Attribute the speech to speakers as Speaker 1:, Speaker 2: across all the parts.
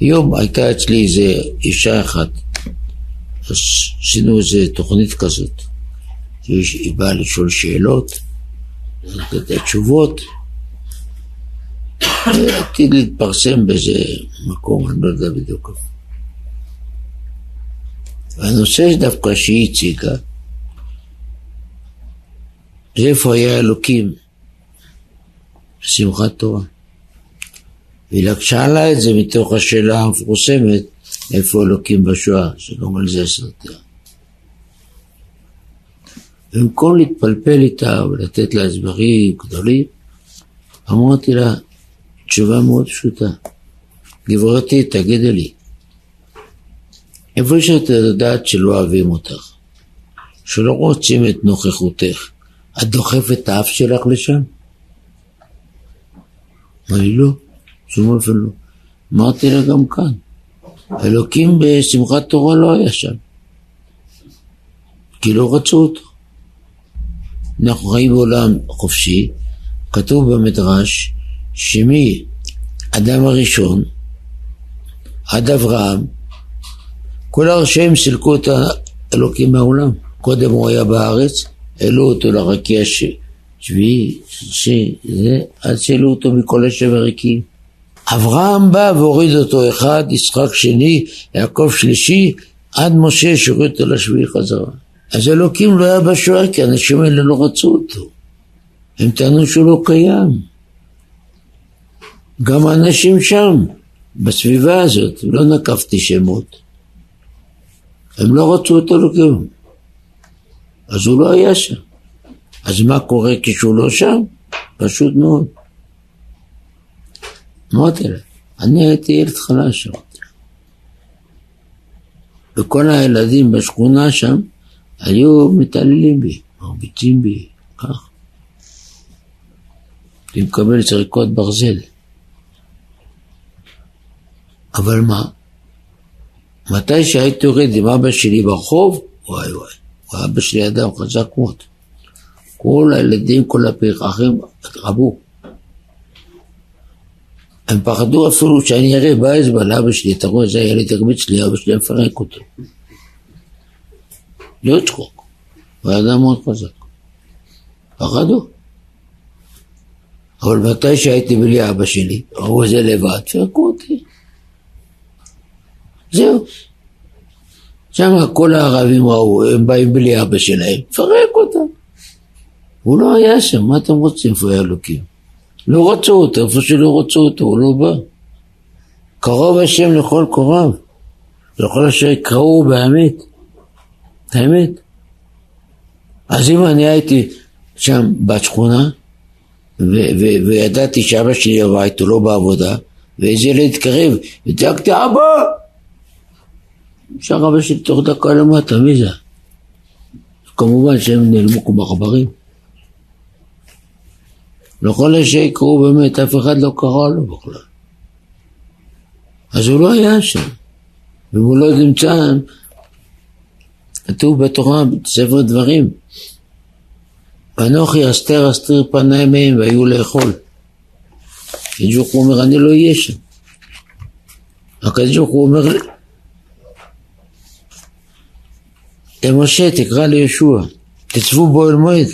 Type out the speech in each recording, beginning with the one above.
Speaker 1: יום הייתה אצלי איזה אישה אחת, אז עשינו איזה תוכנית כזאת. היא באה לשאול שאלות, לתת תשובות. עתיד להתפרסם באיזה מקום, אני לא יודע בדיוק איפה. והנושא דווקא שהיא הציגה, זה איפה היה אלוקים בשמחת תורה. והיא שאלה את זה מתוך השאלה המפורסמת, איפה אלוקים בשואה, שגם על זה סרטיה. במקום להתפלפל איתה ולתת לה הסברים גדולים, אמרתי לה תשובה מאוד פשוטה. גברתי, תגידי לי, איפה שאת יודעת שלא אוהבים אותך, שלא רוצים את נוכחותך, את דוחפת את האף שלך לשם? אמר לי לא. שום אופן לא. אמרתי לה גם כאן, אלוקים בשמחת תורה לא היה שם, כי לא רצו אותו. אנחנו חיים בעולם חופשי, כתוב במדרש שמי אדם הראשון עד אברהם, כל הרשעים סילקו את האלוקים מהעולם. קודם הוא היה בארץ, העלו אותו לרקיע שביעי, שישי, עד שהעלו אותו מכל השבר ריקים. אברהם בא והוריד אותו אחד, יצחק שני, יעקב שלישי, עד משה שהוריד אותו לשביעי חזרה. אז אלוקים לא היה בשואה כי האנשים האלה לא רצו אותו. הם טענו שהוא לא קיים. גם האנשים שם, בסביבה הזאת, לא נקבתי שמות, הם לא רצו את אלוקים. אז הוא לא היה שם. אז מה קורה כשהוא לא שם? פשוט מאוד. אמרתי לה, אני הייתי ילד חלש, אמרתי לה. וכל הילדים בשכונה שם היו מתעללים בי, מרביצים בי, כך. אני מקבל זריקות ברזל. אבל מה? מתי שהייתי יורד עם אבא שלי ברחוב, וואי וואי, אבא שלי אדם חזק מאוד. כל הילדים, כל הפרחים רבו. הם פחדו אפילו שאני אראה באצבע לאבא שלי, אתה רואה, זה הילד הרביץ לי, אבא שלי מפרק אותו. לא צחוק, הוא היה אדם מאוד חזק. פחדו. אבל מתי שהייתי בלי אבא שלי, ראו את זה לבד, פרקו אותי. זהו. שם כל הערבים ראו, הם באים בלי אבא שלהם, פרק אותם. הוא לא היה שם, מה אתם רוצים? איפה אלוקים? לא רצו אותו, איפה שלא רצו אותו, הוא לא בא. קרוב השם לכל קורב, לכל אשר יקראו באמת. האמת. אז אם אני הייתי שם בשכונה, וידעתי שאבא שלי בבית, הוא לא בעבודה, ואיזה ילד התקרב, וצעקתי אבא! אפשר אבא שלי תוך דקה למטה, מי זה? כמובן שהם נעלמו כמו עכברים. לכל אלה שיקראו באמת, אף אחד לא קרא לו בכלל. אז הוא לא היה שם. ואם הוא לא נמצא, כתוב בתורה, בספר דברים, ואנוכי אסתר אסתיר פניי מהם והיו לאכול. הקדוש ברוך הוא אומר, אני לא אהיה שם. הקדוש ברוך הוא אומר למשה, תקרא לישוע, תצבו בו אל מועד.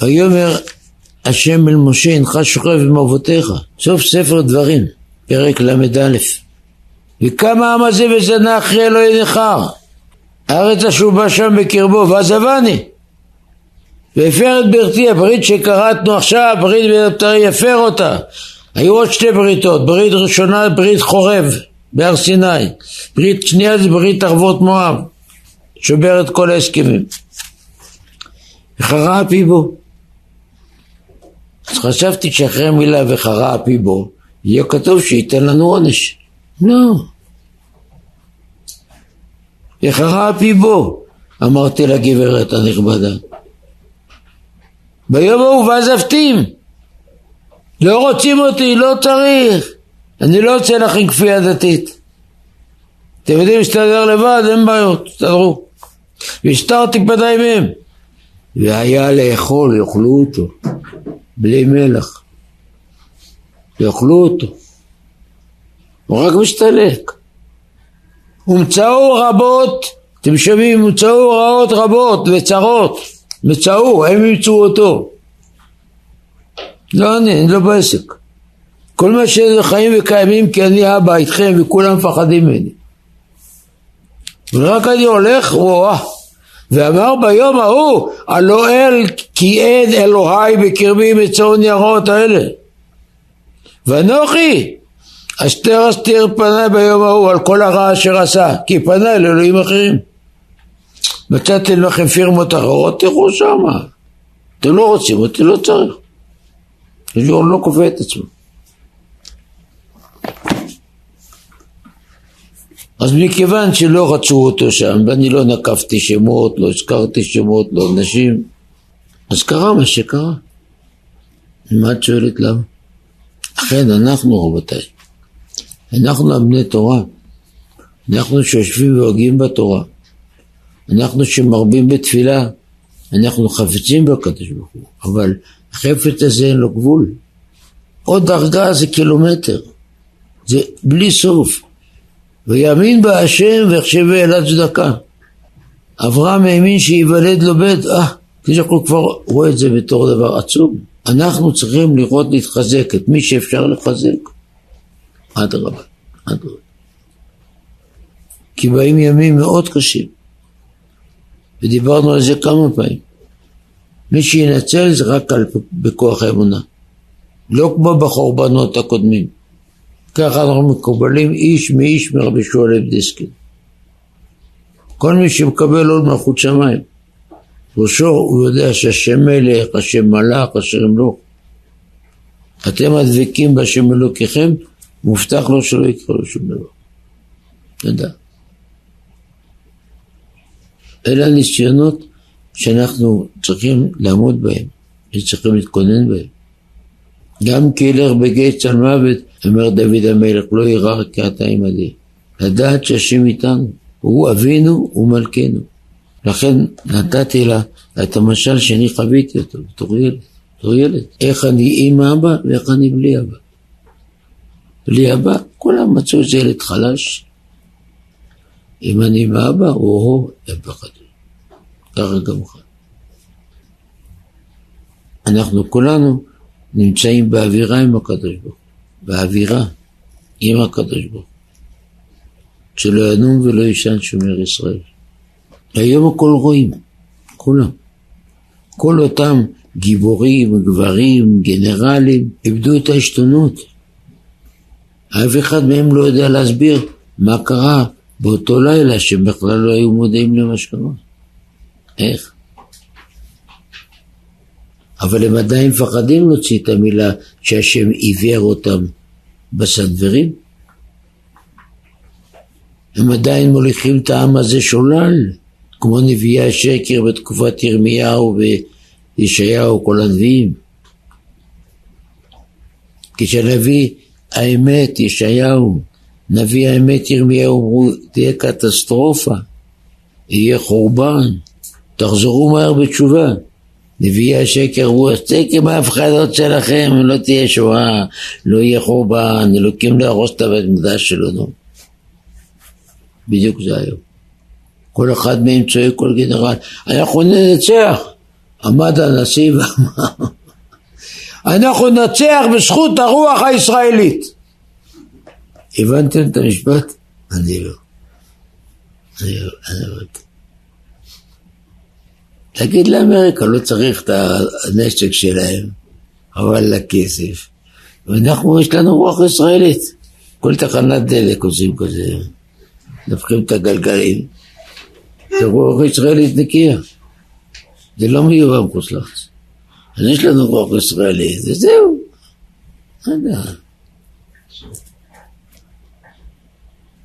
Speaker 1: ויאמר השם אל משה, הנך שוכב עם אבותיך. סוף ספר דברים, פרק ל"א. וקם העם הזה וזנה אחרי אלוהי נכר. הארץ אשובה שם בקרבו, ועזבני. והפר את ברכתי, הברית שקראתנו עכשיו, ברית בנפטרי, יפר אותה. היו עוד שתי בריתות, ברית ראשונה ברית חורב בהר סיני, ברית שנייה זה ברית ערבות מואב, שובר את כל ההסכמים. וחרה פי בו. אז חשבתי שאחרי המילה וחרה אפי בו, יהיה כתוב שייתן לנו עונש. לא. וחרה אפי בו, אמרתי לגברת הנכבדה. ביום ההוא ועזבתים. לא רוצים אותי, לא צריך. אני לא רוצה לכם כפייה דתית. אתם יודעים להסתדר לבד, אין בעיות, תסתדרו. והסתרתי פניי מהם. והיה לאכול, יאכלו אותו. בלי מלח. יאכלו אותו. הוא רק משתלק. ומצאו רבות, אתם שומעים? ומצאו רעות רבות וצרות, מצאו, הם ימצאו אותו. לא אני, אני לא בעסק. כל מה שחיים וקיימים כי אני אבא איתכם וכולם מפחדים ממני. ורק אני הולך, וואה. ואמר ביום ההוא, הלא אל כי אין אלוהי בקרבי מצאו ניירות האלה. ואנוכי אסתר אסתיר פניי ביום ההוא על כל הרע אשר עשה, כי פניי לאלוהים אחרים. מצאתם לכם פירמות אחרות, תראו שמה. אתם לא רוצים אותי, לא צריך. הוא לא קובע את עצמו. אז מכיוון שלא רצו אותו שם, ואני לא נקבתי שמות, לא הזכרתי שמות, לא נשים, אז קרה מה שקרה. מה את שואלת למה? אכן, אנחנו רבותיי, אנחנו הבני תורה, אנחנו שיושבים והוגים בתורה, אנחנו שמרבים בתפילה, אנחנו חפצים בקדוש ברוך הוא, אבל החפץ הזה אין לו גבול. עוד דרגה זה קילומטר, זה בלי סוף. ויאמין בה השם ויחשבי אל צדקה. אברהם האמין שייוולד לו בית, אה, כשאנחנו כבר רואה את זה בתור דבר עצום. אנחנו צריכים לראות להתחזק את מי שאפשר לחזק. אדרבה, אדרבה. כי באים ימים מאוד קשים, ודיברנו על זה כמה פעמים. מי שינצל זה רק על, בכוח האמונה, לא כמו בחורבנות הקודמים. ככה אנחנו מקובלים איש מאיש מרבי שמואל דיסקין. כל מי שמקבל עול מלכות שמיים, ראשו הוא יודע שהשם מלך, השם מלאך, השם ימלוך. אתם הדבקים בהשם אלוקיכם, מובטח לו שלא יקרה לו שום דבר. תודה. אלה הניסיונות שאנחנו צריכים לעמוד בהם, שצריכים להתכונן בהם. גם כי ילך בגיא צל מוות, אומר דוד המלך, לא ירא כי אתה עמדי. לדעת שהשם איתנו, הוא אבינו ומלכנו. לכן נתתי לה את המשל שאני חוויתי אותו בתור ילד, בתור ילד. איך אני עם אבא ואיך אני בלי אבא. בלי אבא, כולם מצאו איזה ילד חלש. אם אני עם אבא, או-הו, הם פחדו. ככה גם לך. אנחנו כולנו נמצאים באווירה עם הקדוש ברוך באווירה עם הקדוש ברוך שלא ינום ולא יישן שומר ישראל. היום הכל רואים, כולם. כל אותם גיבורים, גברים, גנרלים, איבדו את העשתונות. אף אחד מהם לא יודע להסביר מה קרה באותו לילה שהם בכלל לא היו מודעים למה שקרה. איך? אבל הם עדיין מפחדים להוציא את המילה שהשם עיוור אותם בסנוורים. הם עדיין מוליכים את העם הזה שולל, כמו נביאי השקר בתקופת ירמיהו וישעיהו, כל הנביאים. כשנביא האמת, ישעיהו, נביא האמת ירמיהו, אמרו, תהיה קטסטרופה, יהיה חורבן, תחזרו מהר בתשובה. נביאי השקר הוא השקר מההפחדות שלכם, לא תהיה שואה, לא יהיה חורבן, אלוקים לא יהרוס את הבית מקדש שלנו. בדיוק זה היום. כל אחד מהם צועק כל גנרל, אנחנו ננצח. עמד הנשיא ואמר, אנחנו ננצח בזכות הרוח הישראלית. הבנתם את המשפט? אני לא. אני לא, אני לא. תגיד לאמריקה, לא צריך את הנשק שלהם, אבל לכסף. ואנחנו, יש לנו רוח ישראלית. כל תחנת דלק עושים כזה, נפחים את הגלגלים. זה רוח ישראלית נקייה. זה לא מיובא מחוץ לארץ. אז יש לנו רוח ישראלית, וזהו.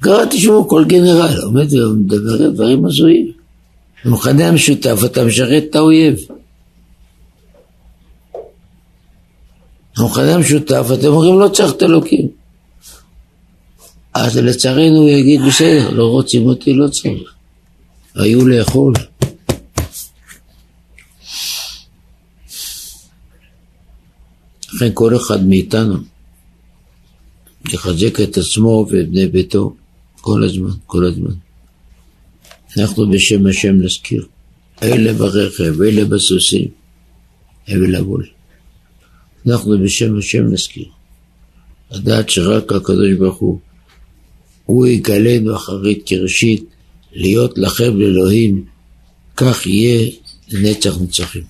Speaker 1: קראתי שמו כל גנרל עומד ומדבר דברים הזויים. המכנה המשותף, אתה משרת את האויב. המכנה המשותף, אתם אומרים לא צריך את אלוקים. אז לצערנו הוא יגיד בסדר, לא רוצים אותי, לא צריך. היו לאכול. לכן כל אחד מאיתנו יחזק את עצמו ואת בני ביתו, כל הזמן, כל הזמן. אנחנו בשם השם נזכיר. אלה ברכב, אלה בסוסים, הבל הבול. אנחנו בשם השם נזכיר. לדעת שרק הקדוש ברוך הוא, הוא יגלנו אחרית כראשית, להיות לכם לאלוהים, כך יהיה לנצח נצחים.